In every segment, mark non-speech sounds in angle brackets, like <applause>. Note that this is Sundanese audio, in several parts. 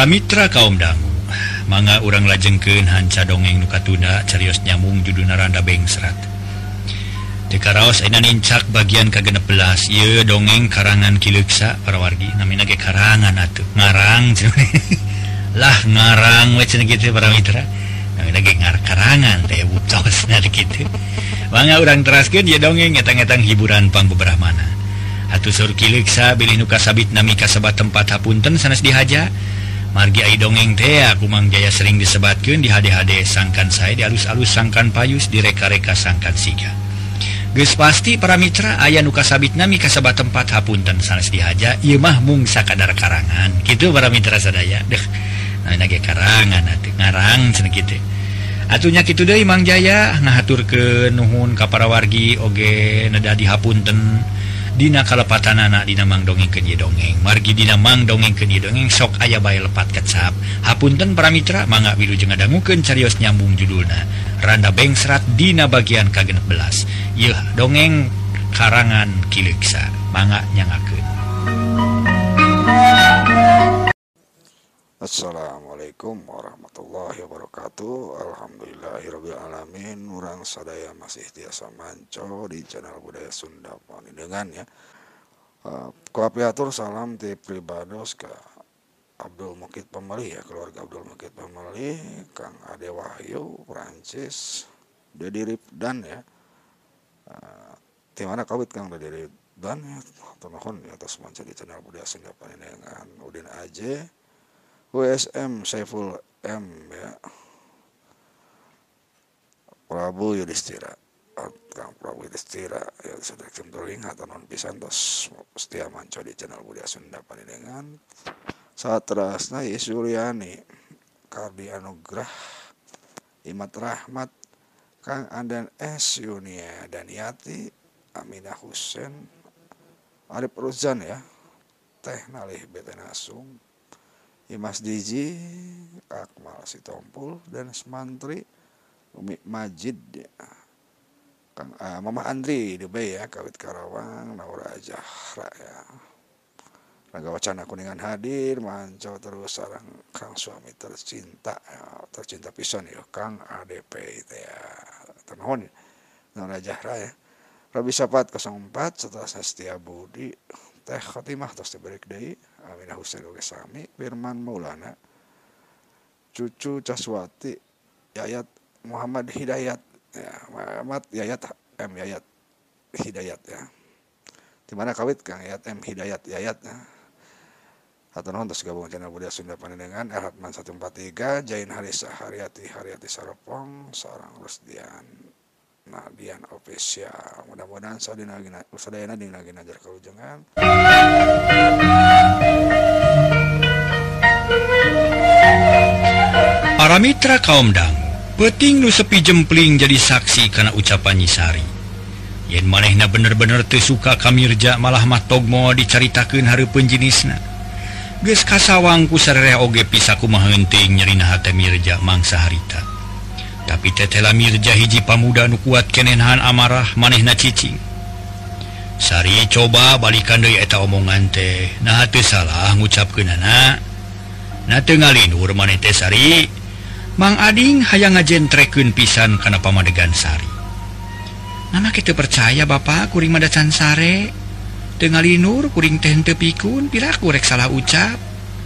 para Mitra kaumdang manga urang lajengkeun hanca dongeng nukatuna carios nyamung judul naranda bengsrat Dekaraos enan incak bagian kagenep belas Ieu dongeng karangan kileksa para wargi namina ge karangan atuh ngarang <laughs> lah ngarang we cenah kitu para mitra namina ge ngar karangan teh butosna kitu. Manga urang teraskeun ieu dongeng ngetang-etang hiburan pang beberapa Atuh sur kileksa bilih nu kasabit nami kasabat tempat hapunten sanes dihaja margi dongeng tea Gumang Jaya sering disebatkan di HD-HD sangkan saya di alus-alus sangkan payus direka-reka sangkan siga. Gus pasti para Mitra ayah nuka sabit nami kasabat tempat hapunten sanes dihaja ieu mah mung sakadar karangan. Gitu para Mitra sadaya deh. Nage karangan atuh ngarang cenah kitu. Atunya kitu deui Mang Jaya ngahaturkeun nuhun ka para wargi oge neda dihapunten Dina kalepatan anak Dina mang dongeng kenyi dongeng. Margi Dina mang dongeng kenyi dongeng sok aya bay lepat kecap. Hapunten para mitra mangga wilu jeung ngadangukeun carios nyambung judulna. Randa Bengsrat Dina bagian kagenep belas. Yuh dongeng karangan Kiliksa mangga nyangakeun. Assalamualaikum warahmatullahi wabarakatuh. Alhamdulillahirabbil alamin. Urang sadaya masih tiasa manco di channel budaya Sunda dengan ya. Uh, kuapiatur salam ti pribados ke Abdul Mukid Pemali ya. Keluarga Abdul Mukid Pemali Kang Ade Wahyu Prancis Dedi Ripdan ya. Di mana kawit Kang Dedi Ripdan ya? Tonahon ya atas manca di channel budaya Sunda dengan Udin Aje WSM Saiful M ya. Prabu Yudhistira. Kang Prabu Yudhistira. Ya sudah kemturing atau non pisan tos. Setia manco di channel Budaya Sunda Panindengan saat terasna Yesuryani Kardi Anugrah Imat Rahmat Kang Andan S. Yunia Daniati Aminah Husen Arif Ruzan ya. Teh Nalih Betenasung Imas Diji, Akmal Sitompul, dan Semantri, Umi Majid, ya. Kang uh, Mama Andri Dubai ya, Kawit Karawang, Naura Jahra ya. Raga Wacana Kuningan hadir, manco terus sarang Kang suami tercinta, ya, tercinta pisan ya, Kang ADP itu ya, termohon ya. Naura Jahra ya. Rabi Sapat 04 setelah Setia Budi teh Khotimah terus diberi deui Aminah Husain sami Firman Maulana cucu Caswati Yayat Muhammad Hidayat. Ya Muhammad Yayat M Yayat Hidayat ya. Di mana kawit Kang Yayat M Hidayat Yayat ya. Atau non terus gabung channel budaya Sunda Panendengan Erhatman 143 Jain Harisa Haryati Haryati Saropong seorang Rusdian Nabian official. Mudah-mudahan saudina sadayana dina lagi najar kalujungan Para mitra kaum dang peting nu sepi jempling jadi saksi karena ucapan nyisari. Yen manehna bener-bener teu suka kamirja malah mah togmo dicaritakeun hareupeun jenisna geus kasawang ku sarere oge pisaku mah henteu nyerina hate mirja mangsa harita. tapi Tetela Mirja hiji Pamuda nu kuat Kenenhan amarah manehna cicing. Sari coba balikan Deta omongan teh. Nah salah ngucap ke nana teh Sari. Mang Ading hayang ngajentrekeun pisan kana pamadegan Sari. Nana kita percaya Bapak kuring madacan sare. Teu ngalindur kuring teh pikun, piraku rek salah ucap.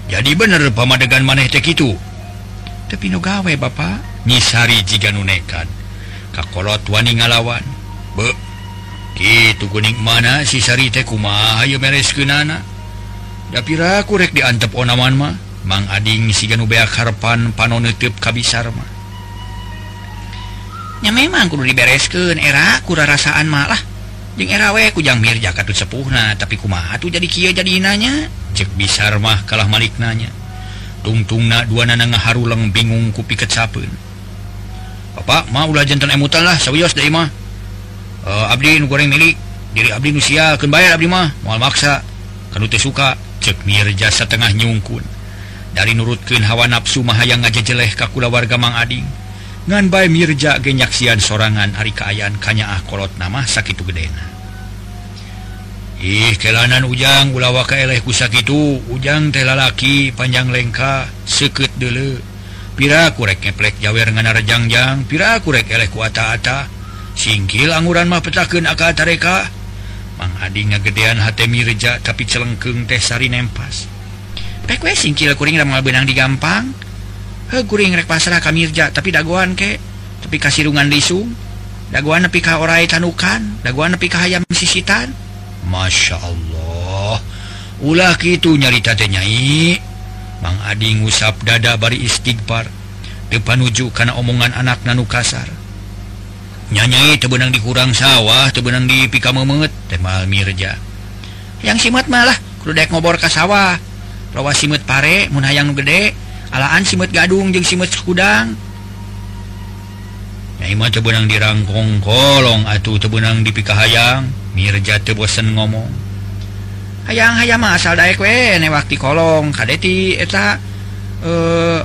Jadi bener pamadegan maneh teh kitu. tepinu gawe Bapak nyisari jika nunekan. Kakolot wani ngalawan. Be gitu kuning mana sisari kumaha Ayo meres ke nana dapira kurek diantep onaman mah. Mang Ading siganu beak Harpan panon kabisar mah. Nya memang kudu dibereskeun. Era kura rasaan malah we ku kujang mirja katut sepuhna tapi kumaha tuh jadi kieu jadi inanya? Cek bisar mah kalah malik nanya tungtung na dua nananga Harlang bingung kupi kecapun Bapak maulah jantan sawios deui mah. uh, Abdi nu goreng milik diri Abdi Nusia abdi mah. Moal maksa kanu teu suka cek mirja satengah nyungkun. Dari nurutkeun hawa nafsu Mahayang ngajejeleh ka kula warga Mang Ading. Ngan bae Mirja ge nyaksian sorangan Ari Kaayaan kanyaah kolot nama sakitu gedena. ih kelanan ujang ulawaka eleh kusak itu. Ujang telalaki panjang lengka seket dulu pira kurek ngeplek jawer ngana rejangjang pira kurek eleh kuata-ata singkil angguran mah petakeun aka tareka Mang Adi ngagedean hati mirja tapi celengkeng teh sari nempas. Pek we singkil kuring ramal benang digampang he kuring rek pasrah ka Mirja tapi dagoan ke? Tapi kasirungan disung daguan nepi ka orai tanukan daguan nepi ka hayam sisitan. Masya Allah. Ulah itu nyarita nyai. Bang Adi ngusap dada bari istighfar. Depan uju karena omongan anak nanu kasar. Nyanyai tebenang di kurang sawah tebenang di pika memet temal Mirja. Yang simet malah kudek ngobor ke sawah. Rawa simet pare mun hayang gede. Alaan simet gadung jeung simet sekudang. Nyai mah tebenang di rangkong kolong atuh tebenang di pika hayang Mirja bosen ngomong. Hayang hayam asal daek we newak waktu kolong. Kadeti eta eh,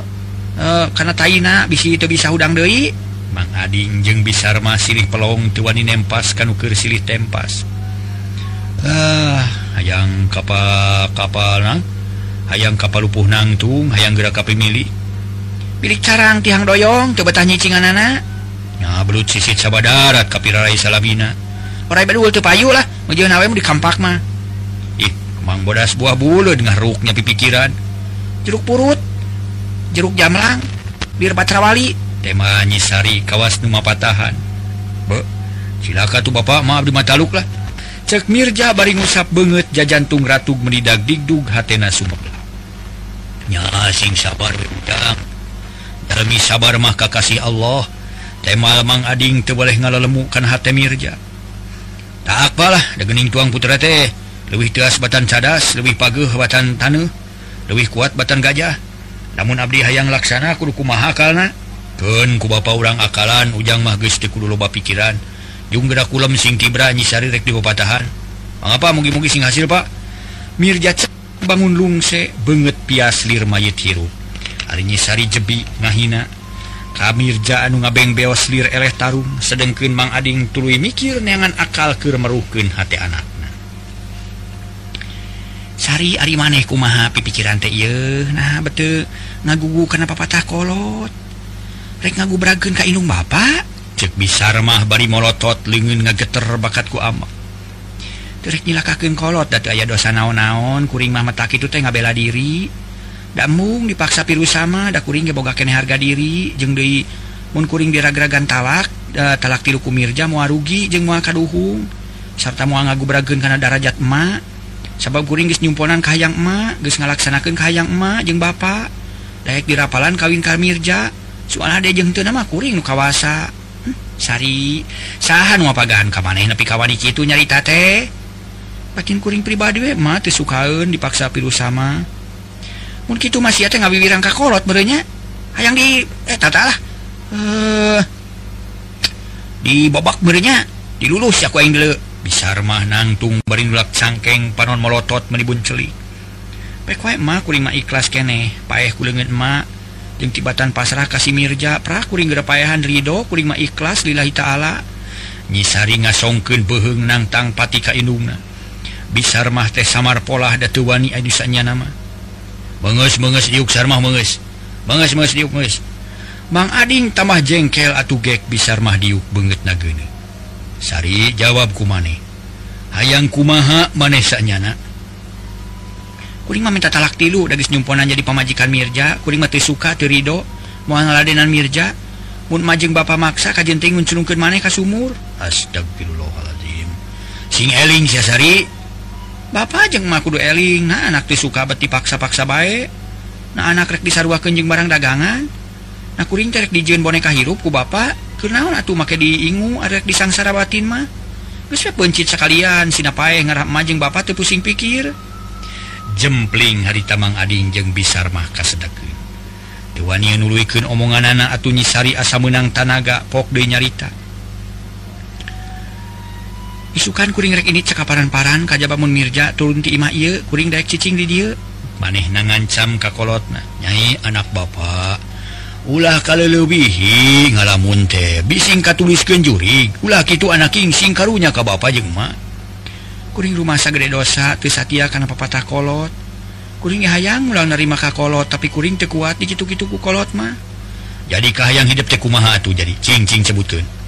eh uh, karena taina bisi itu bisa udang deui. Mang Ading jeung bisarmah silih pelong tuani nempas kanukir silih tempas. Ah, hayang kapal kapal hayang kapal lupuh nangtung hayang gerak kapi milik bilik carang tihang doyong coba tanya cingan anak nah belut sisit sabadarat kapirarai salamina payulah dikampak mah. Ih Mang bodas buah bulu dengan ruknya pipikiran jeruk purut jeruk jamlang bir Patrawali tema nyisari kawas Numa patahan. Be, silaka tuh Bapak maaf di mata luklah cek Mirja bari ngusap banget jajantung ratu menidak digdug hatena sumeklahnya asing sabar udang. Demi sabar mah kakasih Allah. Tema Mang Ading tuh boleh ngalemmukan hati Mirja. tak apalah dagening tuang putra teh. Lebih teas batan cadas lebih pageh batan tanuh lebih kuat batan gajah. Namun Abdi hayang laksana kudu kumaha karena Ken ku bapak urang akalan ujang mah geus teu kudu loba pikiran. Jung gerak kulam sing kibra nyisari rek di pepatahan Mengapa mugi-mugi sing hasil pak? Mirja bangun lungse banget pias lir mayit hirup. Hari nyisari jebi ngahina. Amirja anu ngabeng beos lir eleh tarung sedengken mang Ading tului mikir neangan akal keur meruhken hati anakna. Sari Ari maneh kumaha pipikiran teh nah betul ngagugu kana papatah kolot. Rek ngagubrageun ka indung bapak cek bisa remah bari molotot leungeun ngageter bakat bakatku amak Terek nyilakakeun kolot datu aya dosa naon-naon kuring mah mata kitu teh ngabela diri. Damung dipaksa pilu sama da kuring geboga kene harga diri jeng Dei munkuring diragaragan talak da, talak tilu kumirja mua rugi jeng mua kaduhung. Serta mua ngagubragen karena darajat emak sabab kuring ges nyumponan kahayang emak ges ngalaksanakan kahayang emak jeng bapak Dayak dirapalan kawin kamirja soal ada jeng teu nama kuring nu kawasa. Hm, sari. Sahan mua ka kamaneh nepi kawani kitu nyari teh? Makin kuring pribadi we mah teu sukaeun dipaksa pilu sama. gitu masih nggak bibiran kakolot berenya yang di eh tatalah eh di babak berenya dilulus ya yang dulu bisa remah nangtung berinulak cangkeng panon melotot menibun celi pek wae mah kuring mah ikhlas kene. Paeh kuleungeun emak jeung tibatan pasrah kasih mirja pra kuring geura paehan ridho kuring mah ikhlas lillahi taala. Nyisari ngasongkeun beuheung nangtang pati ka indungna. Bisa remah teh samar polah datuwani anu sanya nama Bang Ading tamah jengkel atau gek bisar mahdiuk banget nagene Sari jawab ku maneh hayang kumaha manesanya kuring mah minta talak tilu dagis nyumponan jadi pamajikan Mirja. Kuring mah teu suka teu rido. Moal ngaladenan Mirja. Mun majeng bapa maksa ka jenting maneh ka sumur. Astagfirullahalazim sing eling sia Sari. Bapak mah kudu eling. Nah anak tuh suka beti paksa-paksa baik nah anak rek disarua kenjeng barang dagangan. Nah kuring terek dijen boneka hirup ku bapak. Kenaon atuh make diingu arek disangsara batin mah. Geus pencit sekalian sinapae ngarap majeng bapak teu pusing pikir. Jempling hari tamang ading jeng bisar mah kasedekeun teu wani nuluikeun omonganna atuh nyisari asa meunang tanaga pok deui nyarita. isukan kuringrek ini cekaparan-paran kajjabamun Mirja turun timah ia kuring daik cicing di dia maneh na ngancam kakolot nah nyai anak bapak. Ulah kalau lebihhi ngalamun teh bising ke juri ulah itu anak King sing karunya ka bapak jengma kuring rumah sagede dosa tesatia karena papatah kolot. Kuring hayang ulah nerima kakolot tapi kuring tekuat di gitu-gitu ku kolot mah. Jadi kahayang hidup tekumaha tuh jadi cincing sebutun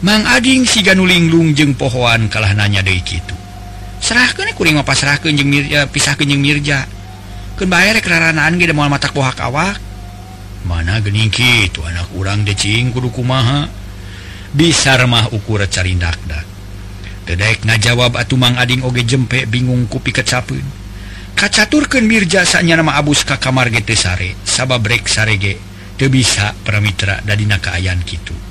Mang Aging siganulinglung jeung pohoan kalah nanya dari gitu serah e kuring pasrah eh, Mirja pisah kenyeng Mirja. Kebaik keranaan ge mau mata pohak awak. Mana gening itu anak urang decing kuduku maha bisa mah ukur carindak-dak. Dedaik ngajawab atuh Mang Ading oge jempe bingung kupi kecapun kacaturkan Mirja saknya nama Abus ka kamar gete sare. Sabab brek sarege teu bisa paramitra dadina kaayaan kitu.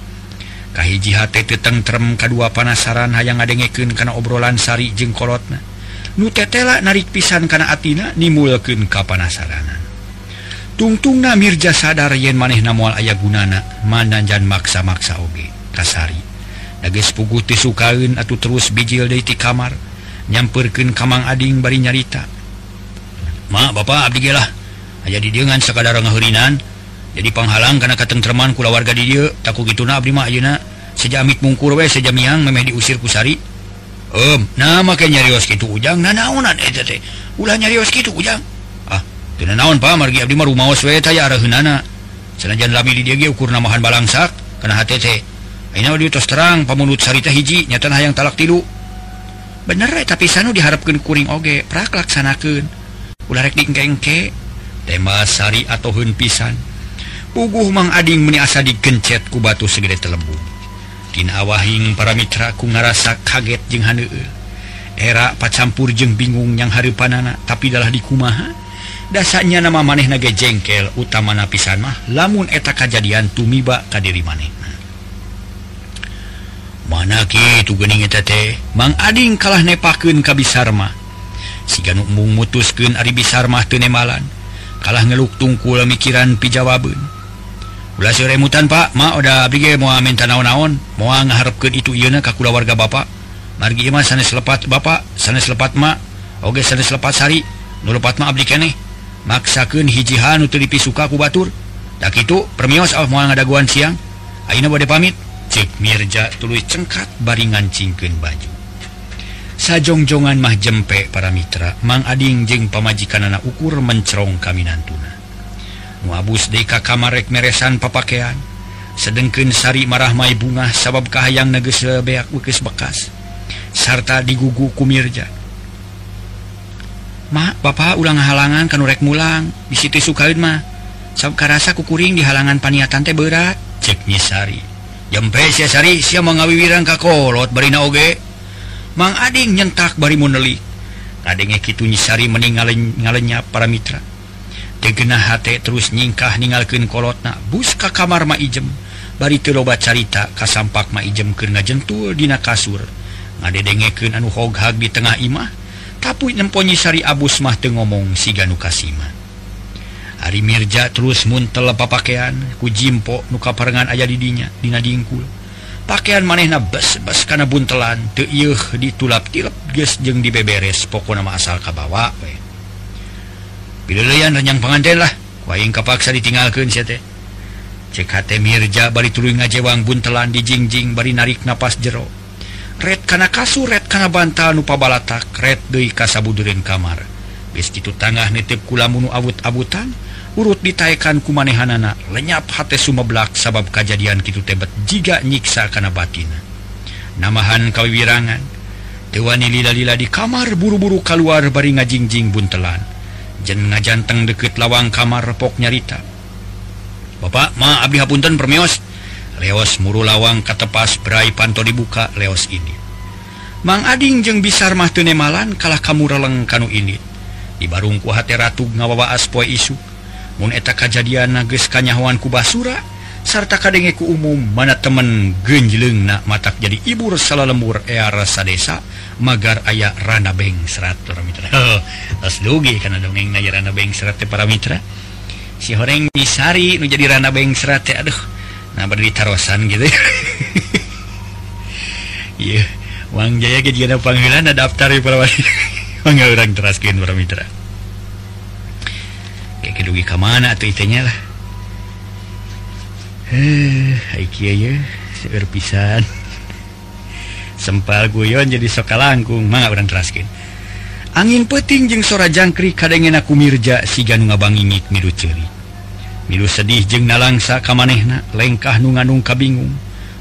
kahiji tentrem kedua panasaran hayang ngadengeken karena obrolan Sari jeung kolotna. Nutetela narik pisan karena Atina nimulken ka panasaranan tungtung na Mirja sadar yen maneh namual aya gunana mandanjan maksa-maksa oge kasari. Dages pugu tisukaun atau terus bijil deiti kamar nyamperken kamang ading bari nyarita. Ma Bapak Abdilah aya didengan sekadar ngahurinan jadi penghalang karena ketentraman kula warga di dia takut gitu nabrimah abdi mah ayeuna sejamit mungkur we sejamiang memeh diusir kusari Om, um, nah nyarios gitu ujang, nanaonan eta eh, teh. Ulah nyarios gitu ujang. Ah, teu naon Pak, margi abdi mah rumaos we teh ya. Sanajan lami di dieu ge ukur namahan balangsak kana hate teh. Ayeuna di tos terang pamunut sari teh hiji, nyatan hayang talak tilu. Bener tapi sanu diharapkeun kuring oge, prak laksanakeun. Ulah rek dingkengke, tema sari atau pisan. Uguh Mang Ading meni asa digencet ku batu segede telebung. Tina awahing para mitra ku ngarasa kaget jeung haneu. Era pacampur jeung bingung yang hareupanana tapi dalah dikumaha? Dasarnya nama maneh nage jengkel utamana pisan mah lamun eta kajadian tumiba ka diri maneh. Mana kitu geuning eta teh? Mang Ading kalah nepakeun ka Bisarma. mutusken Ganuk mung mutuskeun Ari Bisarma teu. Kalah ngeluk tungkul mikiran pijawabeun. mutan Pak. Mau udah mau minta naon-naon. Mau ngaharapkan itu Iuna kakula warga Bapak. Margi mah sanes lepat Bapak sanes lepat ma, oge sanes lepat sari nulepat ma abdi keneh. Maksakeun hijihan untuk dipi suka ku batur. Tak itu permios al mau ngadaguan siang. Ayeuna bade pamit. Cek Mirja tuluy cengkat bari ngancingkeun baju. Sajongjongan mah jempe para mitra. Mang Ading jeung pamajikan anak ukur mencerong kami nantuna muabus deka kamarek meresan papakean. Sedengken Sari marah Mai bunga sabab kahayang neges beak wekes bekas. Sarta digugu kumirja Ma Bapak ulang halangan kanurek mulang. Di situ sukain mah sabka rasa kukuring di halangan paniatan teh berat ceknya Sari. Jempe sia Sari sia mengawiwiran kakolot barina oge. Mang Ading nyentak bari munelik kadenge kitu nyisari meninggalin ngalenyap para mitra. digenah terus nyingkah ningalken kolotna buska kamar ma ijem. Bari teloba carita kasampak maijem kena jentul dina kasur. Ngadedengeken anu hoghag di tengah imah. Tapi nemponyisari abus mah teu ngomong si Ganu Kasima Ari Mirja terus muntel pakaian ku jimpo nu kaparengan aya di dinya dina dingkul. Pakaian manehna bes-bes kana buntelan teu ieuh ditulap-tilep geus jeung dibeberes pokona mah asal kabawa we. pilihan renyang pengantin lah. Waing kapaksa ditinggalkan CKT Mirja bari tulu ngajewang buntelan di jingjing bari narik napas jero. Red kana kasur red kana bantal nupa balatak red deui kasabudureun kamar. Bis kitu tangah nitip kula munu abut-abutan urut ditaekan kumanehanana lenyap hate sumeblak sabab kejadian kitu tebet jiga nyiksa kana batin namahan kawiwirangan Dewani lila-lila di kamar buru-buru keluar bari ngajingjing buntelan jen ngajanteng deket lawang kamar repok nyarita. Bapak ma Abdi Hapunten permios. Leos muru lawang katepas berai panto dibuka leos ini. Mang Ading jeng bisar mah tenemalan kalah kamu releng kanu ini. Dibarung ku hati ratu ngawawa aspoe isu. Mun eta kajadian nages kanyahuan ku basura sarta kadenge ku umum mana temen genjeleng nak matak jadi ibu salah lembur era sadesa desa magar aya Rana Beng serat para Mitra. <laughs> Dugi karena dongeng na Rana Beng serat para Mitra. Si horeng disari nu jadi Rana Beng serat aduh nah berdiri tarosan gitu. <laughs> Iya Wang Jaya kejadian panggilan ada daftar ya para <laughs> Wangga orang teraskin para Mitra. Dugi ke mana atau itunya lah. Eh ya seger pisan sempal guyon jadi soka langkung manga orang teraskin angin peting jeung sora jangkrik kadengen aku mirja siga nu ngabangingik miru ceri milu sedih jeung nalangsa kamanehna lengkah nu nganung kabingung.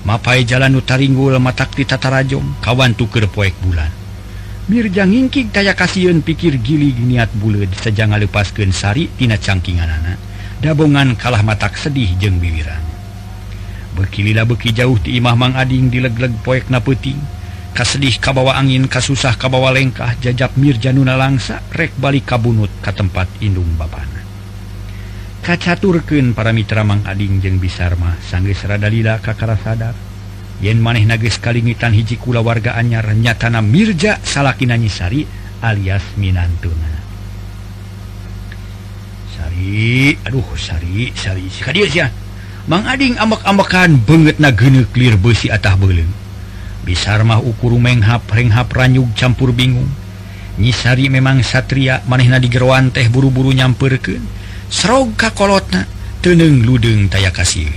Mapai jalan utaringgul matak di tatarajong kawan tuker poek bulan. Mirja ngingking kaya kasihan pikir gili niat bulet sejang lepaskan sari tina cangkingan anak dabongan kalah matak sedih jeng biwiran bekililah beki jauh di Imah Mang Ading dilegleg poek na peting kasedih kabawa angin kasusah kabawa lengkah jajak Mirjanuna langsa rek balik kabunut ke tempat indung Bapana kacaturken para Mitra Mang Ading jeung Bisarma sanggeus rada lila kakara sadar. Yen maneh nages kalingitan hiji kula warga anyar nyatana Mirja salakin Nanyisari alias Minantuna. Sari aduh Sari Sari Sika dia sih mangading amak-amakan banget nagene clear besi atah beleng bisar mah ukur menghap renghap ranyug campur bingung. Nyisari memang satria manehna digerwan teh buru-buru nyamperken serog kakolotna teneng ludeng taya kasih.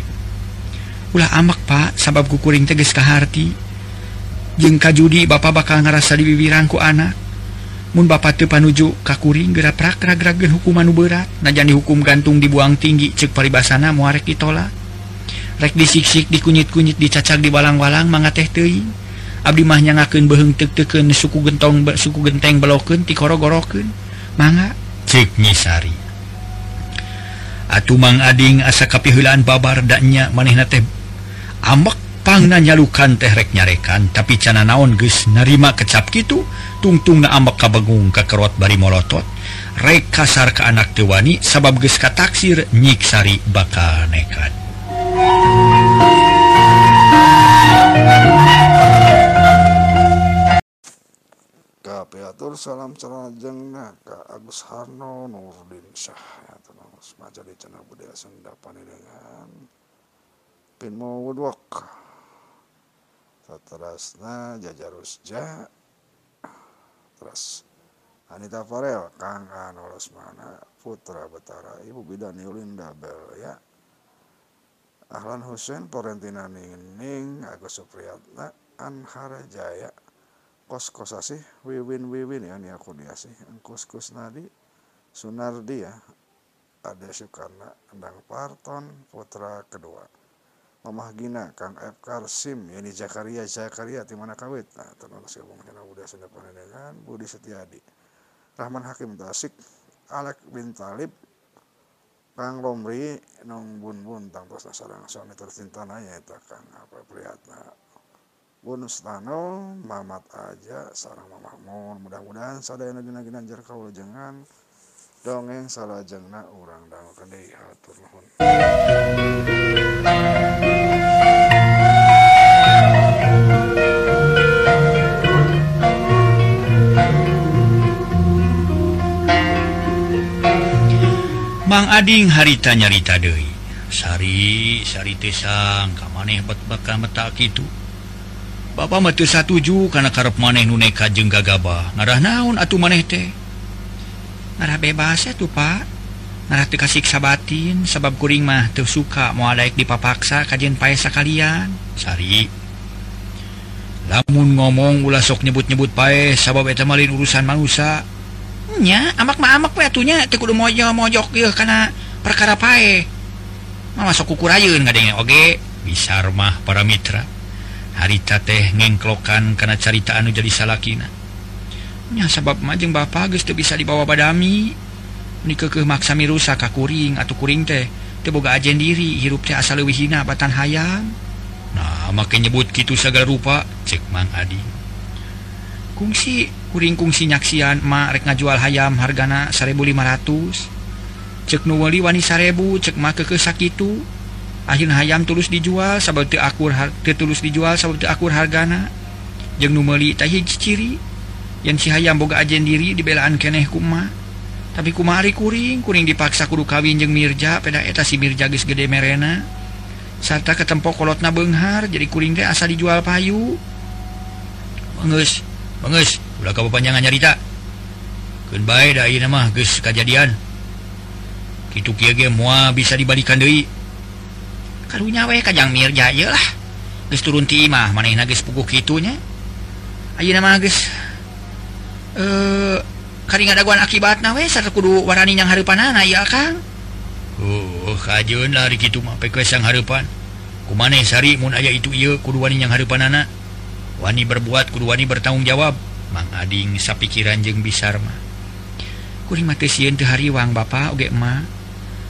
Ulah amak pak sabab kukuring teges kahati jeng kajudi bapak bakal ngerasa di bibiranku anak. Mun bapak teu panuju kakuring gerak prak ragragen hukuman berat. Najan dihukum gantung dibuang tinggi cek paribasana muarek ditolak. rek disiksik dikunyit-kunyit dicacak di balang-walang manga teh tei Abdi mah nyangakeun beuheung teuk-teukeun suku gentong suku genteng beloken tikorogoroken nyisari. Atuh Mang ading asa kapihulaan babar dannya manehna teh ambek pangna nyalukan teh rek nyarekan tapi cana naon geus narima kecap kitu tungtungna ambek kabegung kakerot bari molotot. Rek kasar ke anak tewani sabab geus kataksir nyiksari bakal nekat. Kapiatur salam cerajeng ka Agus Harno Nurdin Syah. Ya tenang semaja di channel budaya Sunda dengan pin mau woodwork seterusnya jajarusja terus Anita Farel Kang Anolos mana Putra Betara Ibu Bidan Yulinda Bel ya Ahlan Husain Porentina Ning Agus Supriyatna Anhara Jaya. Kos kosasih Wiwin Wiwin ya ini aku dia sih. Kus kus nadi Sunardi ya. Ada Sukarna Endang Parton Putra kedua. Mamah Gina Kang F. Karsim Yani Jakaria Jakaria di mana kawit? Nah tenang gabung channel Budi Sunda Panendengan Budi Setiadi. Rahman Hakim Tasik Alek bin Talib Kang Romri nong bun-bun tangtos sarang suami tercinta na yaitu Kang apa Priyatna Bun Stano Mamat aja sarang Mamakmur mudah-mudahan sadayana gina-gina jar jengan dongeng salajengna urang dangu kendi hatur nuhun. Mang Ading harita nyarita deui. Sari Sari Tesang kam maneh bakal metak itu Bapak mete satuju karena karep maneh nuneka jeung gagabah. Ngarah naon atuh maneh teh? Ngarah bebas ya tuh pak. Ngarah teu kasiksa batin sabab kuring mah teu suka moal daek dipapaksa kajian paesa kalian Sari. Lamun ngomong ulah sok nyebut-nyebut paes sabab eta lain urusan manusia nya amak mah amak we atunya teu kudu mojo mojok ieu kana perkara pae. Mah masuk kukurayeun ayeun kadenge oge. Bisa mah para mitra. Harita teh ngengklokan kana carita anu jadi salakina. Nya sabab mah jeung bapa geus teu bisa dibawa badami. Nikeuh maksa mirusa ka kuring atuh kuring teh. Teu boga ajen diri hirup teh asa leuwih hina batan hayam nah make nyebut kitu segala rupa cek mang adi. Kungsi kuringkung sinyaksian marek ngajual hayam hargana 1500 cek nuwali wani sarebu cek ma ke sakitu akhir hayam tulus dijual sababti akur tulus dijual sababti akur hargana. Jeng numeli hiji ciri yang si hayam boga ajen diri dibelaan keneh kuma. Tapi kumari kuring kuring dipaksa kudu kawin jeng mirja peda eta si mirja geus gede merena. Sarta ketempo kolotna beunghar jadi kuring teh asa dijual payu. Mengus mengus udah kamu panjangan nyarita da dari nama geus kejadian. Kitu kieu ge moal bisa dibalikan deui karunya we kajang mirja ieu lah. Geus turun ti imah manehna geus puguh kitu nya ayeuna mah geus eh karinga akibat akibatna we sarta kudu warani yang hareupanana ieu akang uh oh, kajeun lah kitu mah pek sang hareupan kumaneh sari mun aya itu ieu kudu wani yang hareupanana wani berbuat kudu wani bertanggung jawab Ading sapikiran jeung bisarma hariwang Bapak Ogema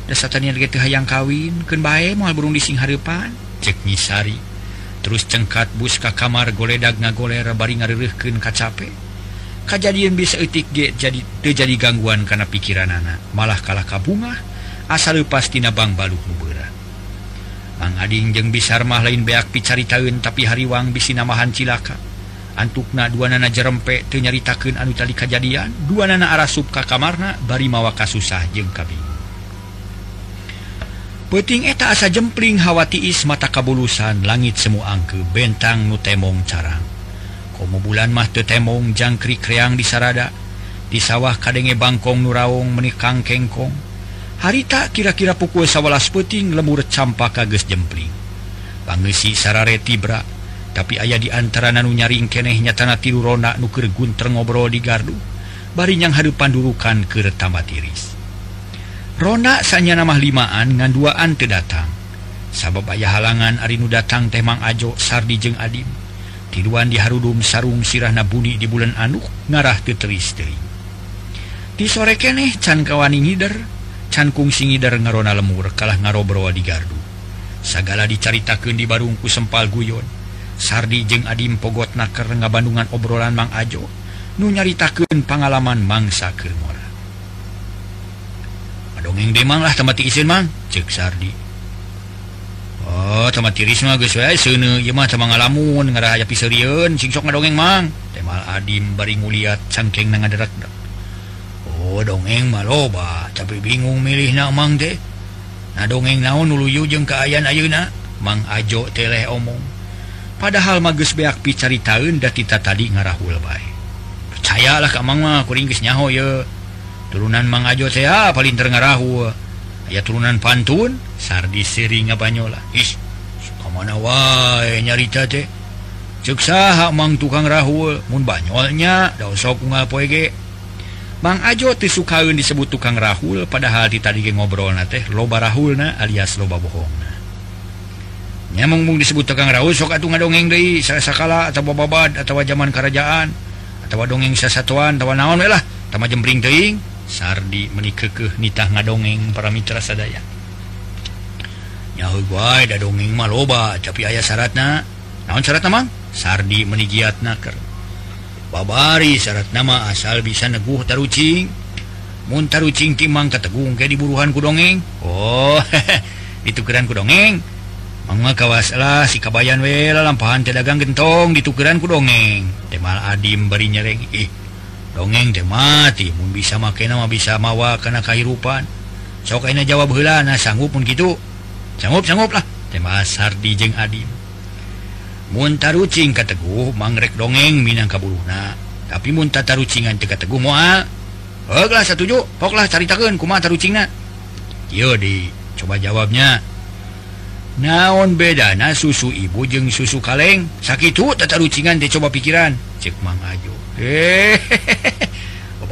dasarnyayang kawin ke bae moal burung di sing Harpan ceknyisari terus cengkat bus ka kamar goledag ngagoler bari ngareureuhkeun kacape kejadian bisa etik ge jadi terjadi gangguan karena pikiran anak malah kalah kabungah asal leupas tina bang baluk nubera Mang Ading jeung bisarmah lain beak picari tahun tapi hariwang bisi namahan cilaka. antukna dua nana jerempe tenyaritakan anu tadi kejadian dua nana arah subka kamarna bari mawaka susah jeng kabing. Peting eta asa jempling hawatiis mata kabulusan langit semua angke bentang nu temong carang. Komo bulan mah te temong jangkrik kreang di sarada di sawah kadenge bangkong nuraung menikang kengkong. Harita kira-kira pukul sawalas peting lemur campa kages jempling. Pangesi sarare brak tapi ayah diantara nanu nyaring kenehnya tanah tiruronak nuker gunter ngobrol di gardu barinyang hadupan durukan ke tambah tiris. Rona sanya nama limaan ngan duaan tedatang sabab ayah halangan Arinu datang temang ajo sardi jeng adim. Tiduan di harudum sarung sirah nabuni di bulan anuk ngarah ke teris di sore keneh can kawani ngider can kungsi ngider ngarona lemur kalah ngarobroa di gardu. Sagala dicaritakan di barungku sempal guyon. Sardi jeung Adim pogot naker ngabandungan Bandungan obrolan Mang Ajo nu nyaritakeun pengalaman mangsa Kirmor dongeng demang lah tempat isin mang cek Sardi. Oh tempat tiris mah geus wae seuneu ieu mah tamang ngalamun ngarahaya piseurieun sing sok ngadongeng mang. Temal Adim bari nguliat cangkeng nang ngaderak Oh dongeng mah loba tapi bingung milihna mang teh. Nah dongeng naon nuluyu jeung kaayaan ayeuna? Mang Ajo teleh omong. padahal magus beak picari tahun datita tadi ngarahul baik percayalah geus kuringgisnyaho ya turunan mangajo saya ah, paling terngarahu aya turunan pantun sardi seringa ngabanyola. Is mana wae nyarita teh. Seksa Mang tukang Rahul mun banyolnya da sok ge. Mang Ajo tisukaun disebut tukang Rahul padahal di tadi ngobrol na teh loba Rahulna alias loba bohong. nyamung disebut tegang raus sok atuh ngadongeng deui sakala atau babad atau zaman kerajaan atau dongeng sasatuan atau naon we lah. Tama jembring teuing sardi meuni keukeuh nitah ngadongeng para mitra sadaya. Nyaho wae da dongeng mah loba tapi aya syaratna naon syaratna mang? Sardi meuni giatna keur babari syarat nama asal bisa neguh tarucing. Mun tarucing timang kategung ke diburuhan ku dongeng oh <laughs> ditukeran ku dongeng Mangga kawas lah si kabayan wela lampahan dagang gentong ditukeran ku dongeng. Temal Adim beri nyereng ih. Dongeng de mati mun bisa make nama bisa mawa kana kahirupan. Sok ayeuna jawab heula sanggup pun gitu. Sanggup sanggup lah. Tema Sardi jeung Adim. Mun tarucing ka teguh mangrek dongeng minang kabuluhna tapi mun tarucingan teka teguh moal. Heug lah satuju poklah caritakeun kumaha tarucingna? Ieu di. Coba jawabnya. naon beda? Nah susu ibu jeung susu kaleng. Sakit tata rucingan dicoba pikiran. Cek mang Ajo. Eh, <laughs> oh,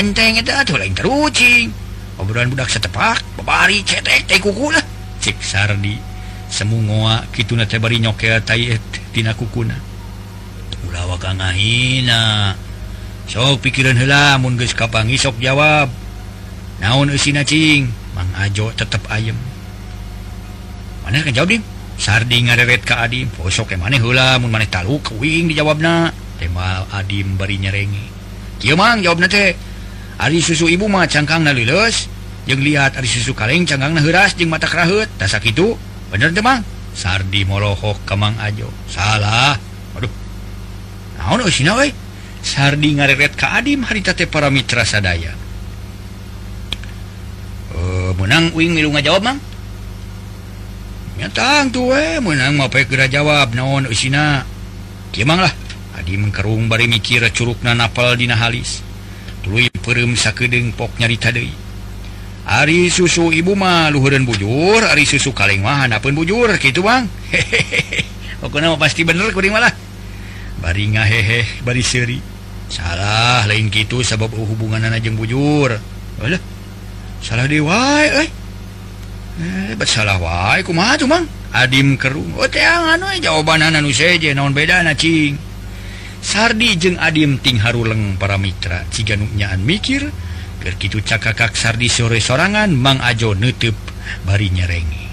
enteng lain terucing. Obrolan budak setepak bebari cetek teh kuku lah. Cek Sardi semu ngoa gitu nate bari nyokel tai tina kukuna ulah waka ngahina sok pikiran heula mun geus kapangi sok jawab. Naon eusina cing? Mangajo tetap ayam mana ke jawab dim sardi ngareret ka adim. Posok ke mana hula mun mana talu kuing dijawabna? Tema adim bari nyerengi. Kieu mang jawabna teh. Ari susu ibu mah cangkangna leuleus. Jeung lihat ari susu kaleng cangkangna heuras jeung mata keraheut. Tah sakitu bener teh mang? Sardi molohok ka mang ajo. Salah. Aduh naon usina we sardi ngareret ka adim. Harita teh para mitra sadaya. menang wing ngajawab mang nyatang tuh eh. menang mau kira jawab naon usina Kimang lah Adi mengkerung bari mikir curug na napal dina halis tuluy perem sakedeng pok nyarita deui Ari susu ibu mah luhureun bujur, ari susu kaleng mah handapeun bujur kitu Bang. Hehehe. <laughs> Pokona mah pasti bener kuring malah. Bari ngaheheh bari seuri. Salah lain kitu sabab hubunganna jeung bujur. Alah. salah dewa eh. Oh, eh, salah wa cuma Adim keung jawaban naon beda Sardi jeung adim ting Haruleng para Mitra. Ciganuknyaan mikir berkitu cakakak Sardi sore sorangan Mang Ajo nutup bari nyerengi.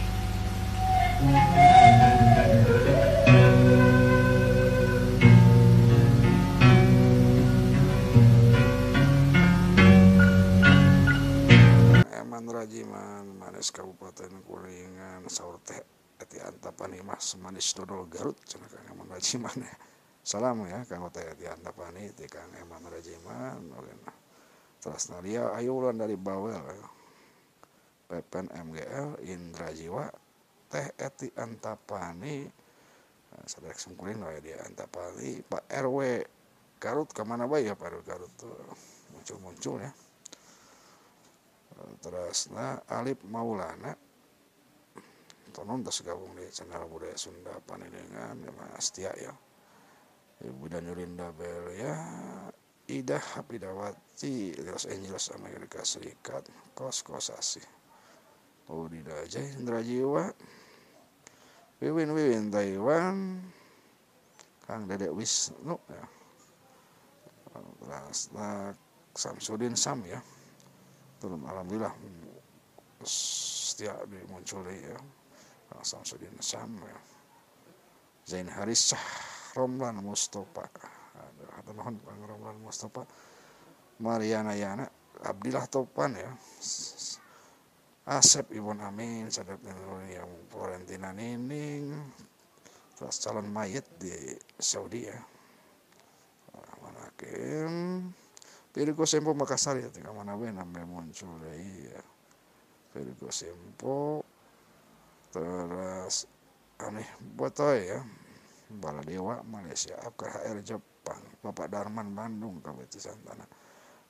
Kabupaten Kuningan sahur teh eti antapani mas manis dodol Garut cenah Kang Eman Rajiman ya. Salam ya Kang teh eti antapani ti Kang Eman Rajiman Terus nadia ayo ulan dari Bawel ya. Pepen MGL Indra Jiwa teh eti antapani nah, sadek sungkulin ya dia antapani Pak RW Garut ke mana bae ya Pak Garut tuh? Muncul-muncul ya terus nah Alip Maulana. Tonon tas gabung di channel budaya Sunda Panenengan ya Mas Tia ya. Ibu dan Yulinda Bel ya. Ida Hapidawati Los Angeles Amerika Serikat. Kos kosasi Udi Dajai Indra Jiwa. Wiwin Wiwin Taiwan. Kang Dedek Wisnu ya. Terus nah Samsudin Sam ya turun alhamdulillah. Setiap muncul ya. Samsudin Sam ya. Zain Haris Sah Romlan Mustafa. Ada mohon Bang Romlan Mustafa. Mariana Yana Abdillah Topan ya. Asep Ibon Amin sadat yang Florentina Nining. Terus calon mayat di Saudi ya. Manakim Perigo Sempo Makassar ya tinggal mana we namanya muncul ya iya. Perigo Sempo terus aneh botoy ya Baladewa Malaysia HR Jepang Bapak Darman Bandung Kabupaten Santana.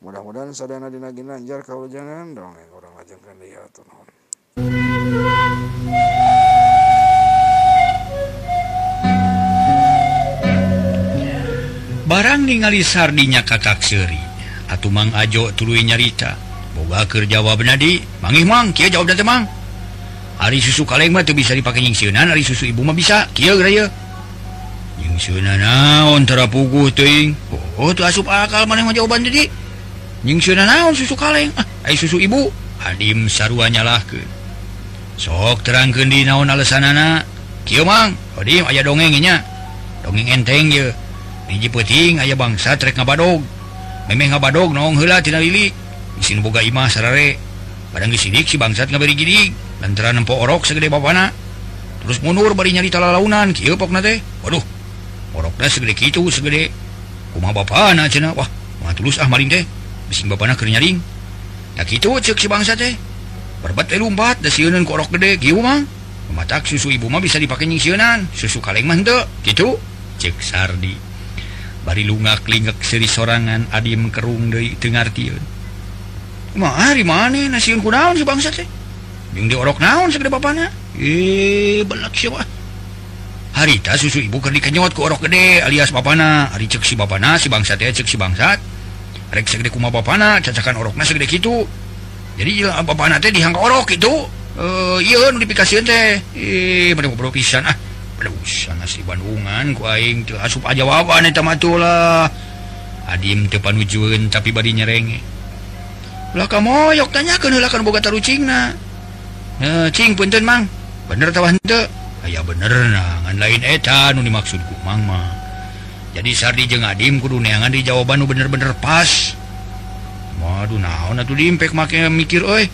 Mudah-mudahan sadana dina ginanjar kalau jangan dong yang orang lajengkan dia tuh barang ningali sardinya kakak seri Atuh Mang Ajo tulu nyarita. Boga keur jawab nadi mangih Mang. Kieu jawab teh Mang. Ari susu kaleng mah teu bisa dipake nyingsieunan ari susu ibu mah bisa. Kieu geura nyingsieunan naon tara puguh oh teu asup akal mana mah jawaban jadi nyingsieunan naon susu kaleng? Ah ai susu ibu. Hadim sarua nyalahkeun. Sok terangkeun di naon alesanana kieu Mang. Hadim aya dongeng nya dongeng enteng ye hiji penting aya bangsa trek ngabadog. memang badog nong hela tina lili. Isin boga imah sarare. Padang gisidik si bangsat ngaberi gidig. Lantaran nempo orok segede bapana. Terus mundur bari nyari tala launan kieu pokna teh waduh orokna segede kitu segede. Kumaha bapana cenah wah mah tulus ah maling teh. Bising bapana keur nyaring. Da kitu ceuk si bangsa teh. Berbat teh lumpat da sieuneun ku orok gede. Kieu mah mematak susu ibu mah bisa dipake nying susu kaleng mah henteu. Kitu ceuk sardi. bari lunga klingek seri sorangan adim kerung deui teu ngartieun kumaha ari maneh nasieun ku naon si? Bangsa teh jeung diorok naon sagede bapana eh belak sia mah harita susu ibu keur dikenyot ku orok gede alias bapana. Ari cek si bapana si bangsa teh cek si bangsat. Rek sagede kumaha bapana cacakan orokna sagede kitu. Jadi bapana teh dihangka orok kitu eh ieu nu dipikasieun teh. Eh bari ngobrol pisan ah. si Bandungan kuing asup jawaban lah. Adim tepanujun tapi bad nyerenge. Lah kamu yok tanya kenulakan boga tarucing na cing punten mang. Bener tawa hente aya bener nangan lain eta nu dimaksudku mang mah. Jadi Sardi jeung Adim kudu neangan di jawaban nu bener-bener pas. Waduh naon atuh diimpek make mikir oi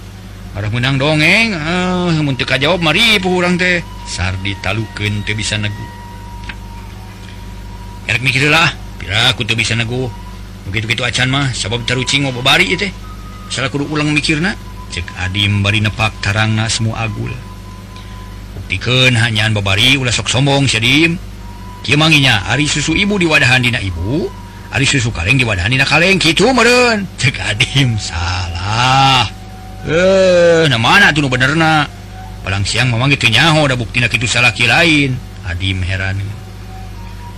ada menang dongeng. Ah, Mun untuk jawab Mari urang teh. Sardi taluken tuh bisa negu. Erek mikirlah pira aku tuh bisa negu. Begitu-gitu acan mah sabab terucing mau bebari itu salah kudu ulang mikirna cek adim bari nepak tarangna semua agul. Buktikan hanyaan babari ulah sok sombong sedim kieu manginya ari susu ibu di wadahan dina ibu ari susu kaleng di wadahan dina kaleng kitu meureun. Cek adim salah. eh mana tuh benerna? Palang siang memang itunyaho udah bukti itu salah lain. Adim heran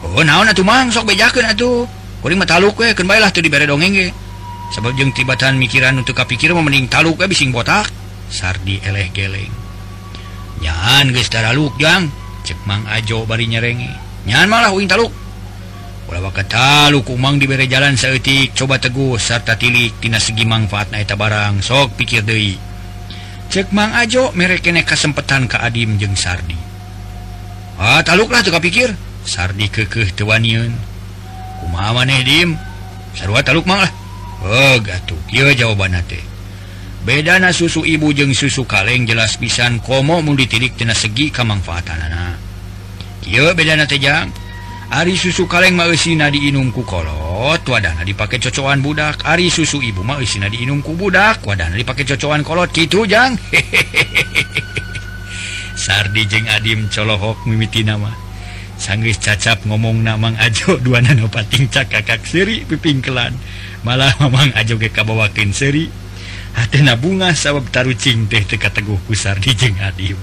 Oh naon atuh mang? Sok bejakeun atuh kuring mah taluk we keun bae lah tuh dibere dongeng ge sabab jeung tibatan mikiran untuk kapikir mah mending taluk we bising botak. Sardi eleh geleng. Nyaan geus taluk jang. Cek mang ajo bari nyerenge nyahan malah uing taluk. Umang diberre jalan seetik coba teguh sarta tiliktina segi manfaat naeta barang. Sok pikir Dei cek mang Ajo merekene kesempatan ke Adim jeung Sardi. Ah, taluklah tuh pikir. Sardi kekeh Kumaha maneh Dim? Sarua taluk malah oh, gatuh. Jawaban teh. Bedana susu ibu jeung susu kaleng jelas pisan. Komo mu ditiliktina segi kemanfaatan anak bedana teh jang. Ari susu kaleng maina diinungku kolot wadahna dipakai cocoan budak. Ari susu ibu mauina diinum ku budak wadahna dipakai cocoan kolot. Gitu jang. <laughs> Sardi jeng Adim colohok mimiti nama. Sanggris cacap ngomong namang ajo <laughs> dua nanopating cakakak seri piping kelan malah <laughs> mamang ajo ke kabawakin seri hatena bunga sabab tarucing teh teka teguh ku Sardi jeng Adim.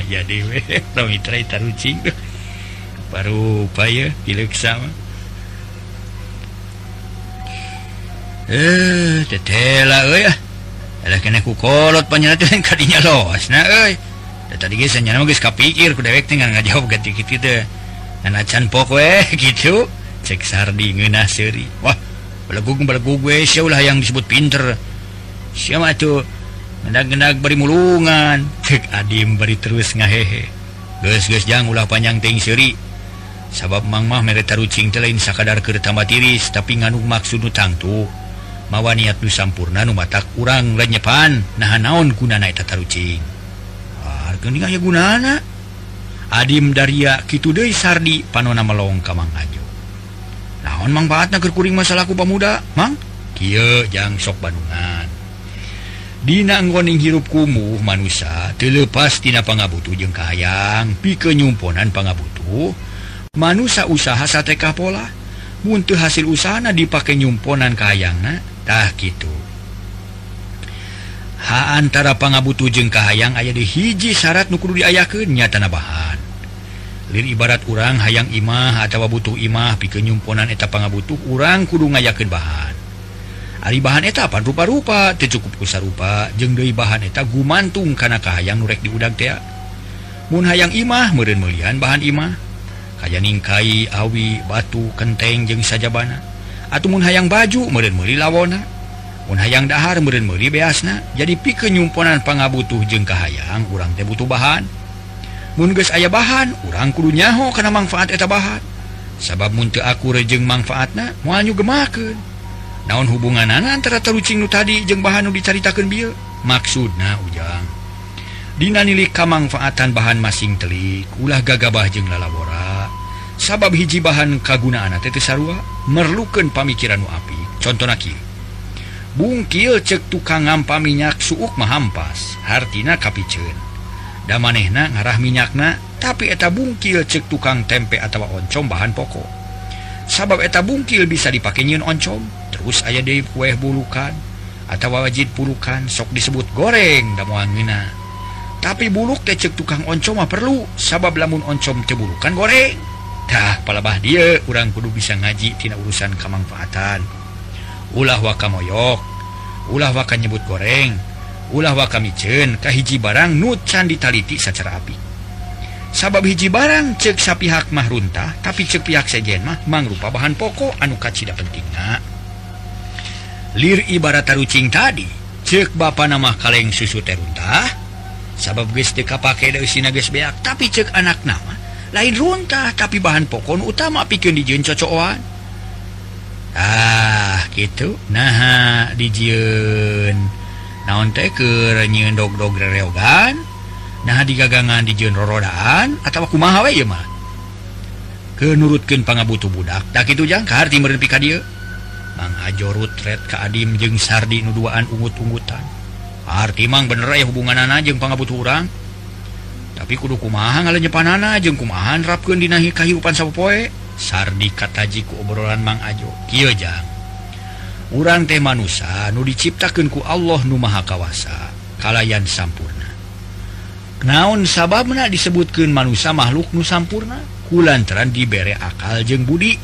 Ayah dewe rongitrai tarucing. baru upaya pilek sama eh tetela euy ah. Ada kena ku kolot panjana teh <laughs> kadinya los nah euy tadi geus nyana mah geus kapikir ku dewek teh ngajawab <laughs> ganti kitu teh ngan can pok we <laughs> gitu. Cek sardi ngeunah seuri wah belegug belegug we eh, sia ulah yang disebut pinter. Sia mah tuh gendak-gendak beri mulungan. Cek adim beri terus ngahehe. Geus geus jang ulah panjang ting seuri sabab Mamah mereta rucing telain sakadar kertama tiris tapi nganu maksud tangtu mawa niat nu sampurna nu matak urang lenyepan nahan naon gunana eta tarucing ah, harga ninggah ya gunana. Adim daria kitu deui sardi panona melong ka Mang Ajo. Naon mang baatna keur kuring masalahku pamuda mang? Kieu jang sok bandungan Dina anggoning hirup kumuh manusia terlepas tina pangabutu jeung kahayang pikenyumponan pangabutu manusia usaha satekah pola. Untuk hasil usahana dipakai kahayangna tah gitu. Ha antara pangabutu jeng kahayang aya di hiji syarat nukur diayaknya tanah bahan Lir ibarat urang hayang imah atau butuh imah pi kenyumponan eta pangabutuh urang kudu ngayakeun bahan. Ari bahan etapan rupa-rupa tercukup kusa rupa jeng deui bahan eta gumantung karena kahayang nurek diudang tea. Mun hayang imah meren melihan bahan imah. kayaningkai awi batu kenteng jeung sajabana. Atmun hayang baju meri lawona. Pun hayang dahar meri beasna. Jadi pi kenyumponan pangabutuh jeung kahayang urang teh butuh bahan. Munges aya bahan urang kudu nyaho karena manfaat eta bahan. Sabab muntah aku rejeng manfaatna muanyu gemaken naon hubungan antara terucing nu tadi jeung bahanu dicaritakan bil maksudna ujang. Dina nilik kamangfaatan bahan masing telik. Ulah gagabah jeng lalabora. Sabab hiji bahan kagunaan tete sarua merluken pamikiran api. Contoh naki bungkil cek tukang ngampa minyak suuk mahampas hartina kapicen. Da manehna ngarah minyakna tapi eta bungkil cek tukang tempe atau oncom bahan pokok. Sabab eta bungkil bisa dipakai nyiun oncom terus aya di kueh bulukan atau wajid pulukan sok disebut goreng da muangina tapi buluk kecek tukang oncoma perlu. Sabab lamun oncom cebulukan gorengtah palabah dia kurang kudu bisa ngaji tina urusan kemanfaatan ulah waka moyok ulah waka nyebut goreng ulah waka micen kahiji barang nucan ditaliti secara api. Sabab hiji barang cek sapihak mah runtah tapi cek pihak sejen mah mangrupa bahan pokok anu kacida pentingna. Lir ibarat tarucing tadi cek ba nama kaleng susu teruntah sabab kapakak tapi cek anak nama lain runtah tapi bahan pokon utama pikir dijun cocokan ah gitu. Nah dijun naon teh ke nyiun dog-dog reogan nah di gagangan dijun rorodaan atau aku mahawe ya mah? Kenurutkeun pangabutuh budak tak itu jang kaharti timur pika dieu. Mang Ajo rutret ka Adim jeung Sardi nuduaan ungut-ungutan. Artimang bener ya hubungan anjeng pangabutuh urang. Tapi kudu kumaha nyepanana jeung kumahan rapkeun dina kahirupan sapopoe. Sardi kataji ku obrolan Mang Ajo. Kieu jang urang teh manusia nu diciptakeun ku Allah nu maha kawasa. Kalayan sampurna. Naon sababna disebutkeun manusia makhluk nu sampurna? Kulantaran dibere akal jeng budi.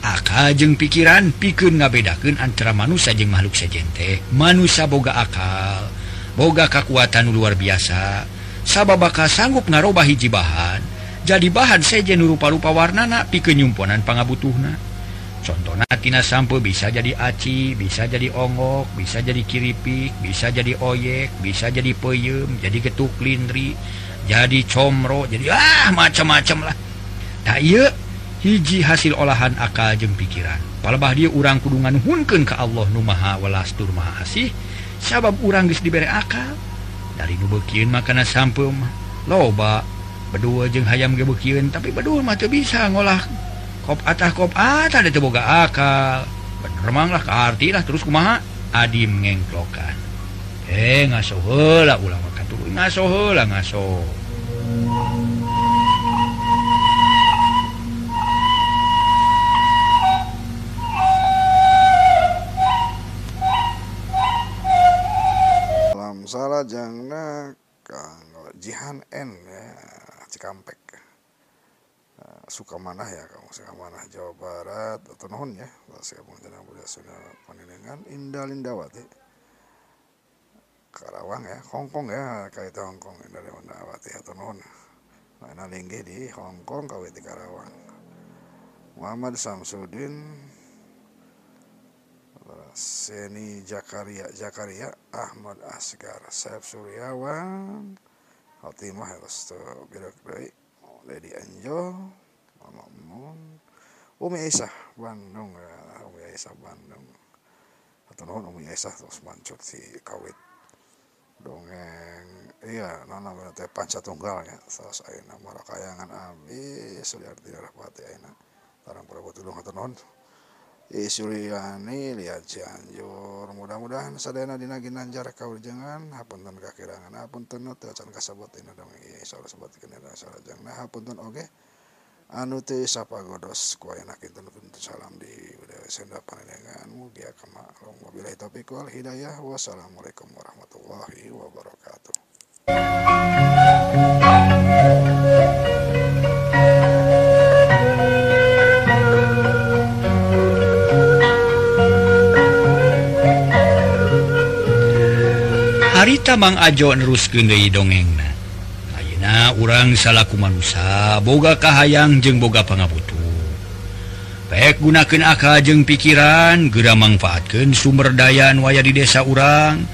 akal jeung pikiran pikir ngabedakan antara manusia jeung makhluk sejente manusia boga akal boga kekuatan luar biasa. Sabab bakal sanggup ngaroba hiji bahan jadi bahan sejen rupa-rupa warnana pikenyumponan pangabutuhna. Contohtina sampo bisa jadi aci bisa jadi ongok bisa jadi kiripik bisa jadi oyek bisa jadi peyem jadi getuk lindri jadi comro jadi ah macam-macam lah. Tak nah, hiji hasil olahan akal jeung pikiran. Palebah dia urang kudungan hunken ke Allah Numaha walastur Maha asih. Sabab urang guys diberre akal. Dari nubekin makanan sampem loba berdua jeung hayam gebekin tapi berdua mata bisa ngolah kop atah kop atah ada boga akal. Benermanglah keartilah terus kumaha? Adim ngengklokan. Eh ngaso heula ulang makan tuh. Ngaso heula ngaso. Salah jangna jihan n ya cikampek. Uh, suka mana ya kamu suka mana Jawa Barat atau non ya. Saya pengajaran budaya sudah panenengan Indah Lindawati. Karawang ya Hongkong ya kayak Hongkong Indah Lindawati atau non linggi di Hongkong kawit di Karawang. Muhammad Samsudin Seni Jakaria Jakaria Ahmad Asgar Saif Suryawan Hatimah Restu Birak Dai Lady Anjo Mama Mun Umi Aisyah Bandung ya Umi Aisyah Bandung. Atau non Umi Aisyah terus mancur si kawit dongeng. Iya nana teh panca tunggal ya saus aina marakayangan abi suliarti rahpati aina. Tarang prabu tulung atau non Suryani lihat Cianjur. Mudah-mudahan sadana dina ginanjar kaujengan hapunten kakirangan hapunten tecan kasebut ini dong. Iya salah sebut kene sarajang nah hapunten oge. Anu teh sapagodos ku enak itu salam di budaya senda panenengan. Mugi kama wabillahi taufiq wal hidayah. Wassalamualaikum warahmatullahi wabarakatuh harita Mang Ajo neruskenei dongeng Ayeuna urang salaku manusia boga kahayang jeung boga pangabutu baik gunakan akal jeung pikiran gera manfaatkan sumber dayaan waya di desa urang.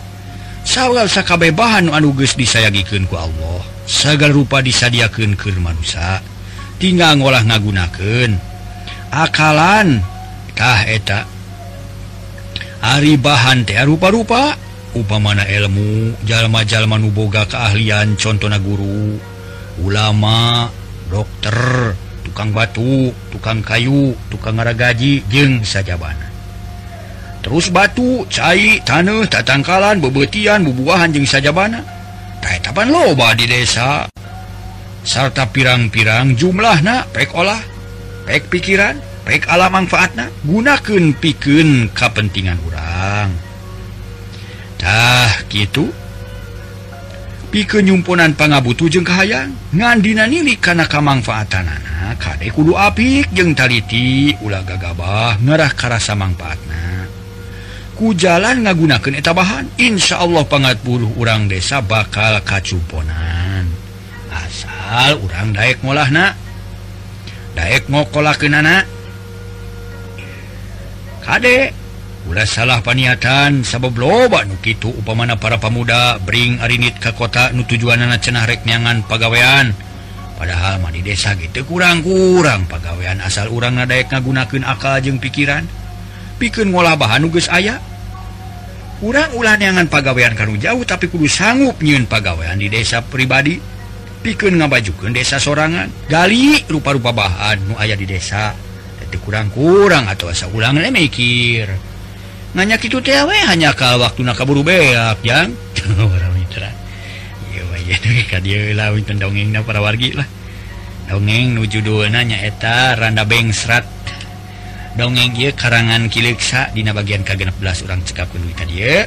Sawwalsakabeh bahan anuges disayagikan ku Allah segal rupa disadiakan ke manusia tinggal ngolah ngagunaken akalan kah eta hari bahan teh rupa-rupa upamana ilmu jalma-jalma nuboga keahlian contohna guru. Ulama dokter tukang batu tukang kayu tukang ngara gaji jeng sajabana terus batu cair tanah tatangkalan bebetian bubuahan jeng sajabana tapan loba di desa. Sarta pirang-pirang jumlah na pek olah pek pikiran pek alam manfaatna gunakan pikun kepentingan orang gitu pike yumpunan pangabutu jeung kahayang ngandina nilik kana anak ah, kadek kudu apik jeung taliti ula gagabah ngerah karasa manfaatna ku jalan ngagunakan etabahan Insya Allah pangat buruh urang desa bakal kacuponan. Asal urang Daek molahna Daek mau kola kenana kadek ulah salah paniatan sababloban nukitu upamana para pemuda Bring Arinit ke kota nu tujuan anak cenah reknyangan pagawean. Padahal mandi desa gitu kurang-kurang pagawean asal urang nadaek ngagunakan akal jeung pikiran. Pikir ngolah bahan nuges ayah kurang ulanangan pagawean karu jauh tapi kudu sanggup nyun pagawean di desa pribadi. Pikir ngabajukan desa sorangan. Gali rupa-rupa bahan nu ayah di desa. Kurang-kurang atau asa ulang mikir nanya itu tewe hanya kal waktu na kaburu beak yang <laughs> dongeng para wargi lah. Dongeng nuju duanya eta randa bengsrat dongeng dia karangan kiliksa dina bagian ke16 orang cekap dulu tadi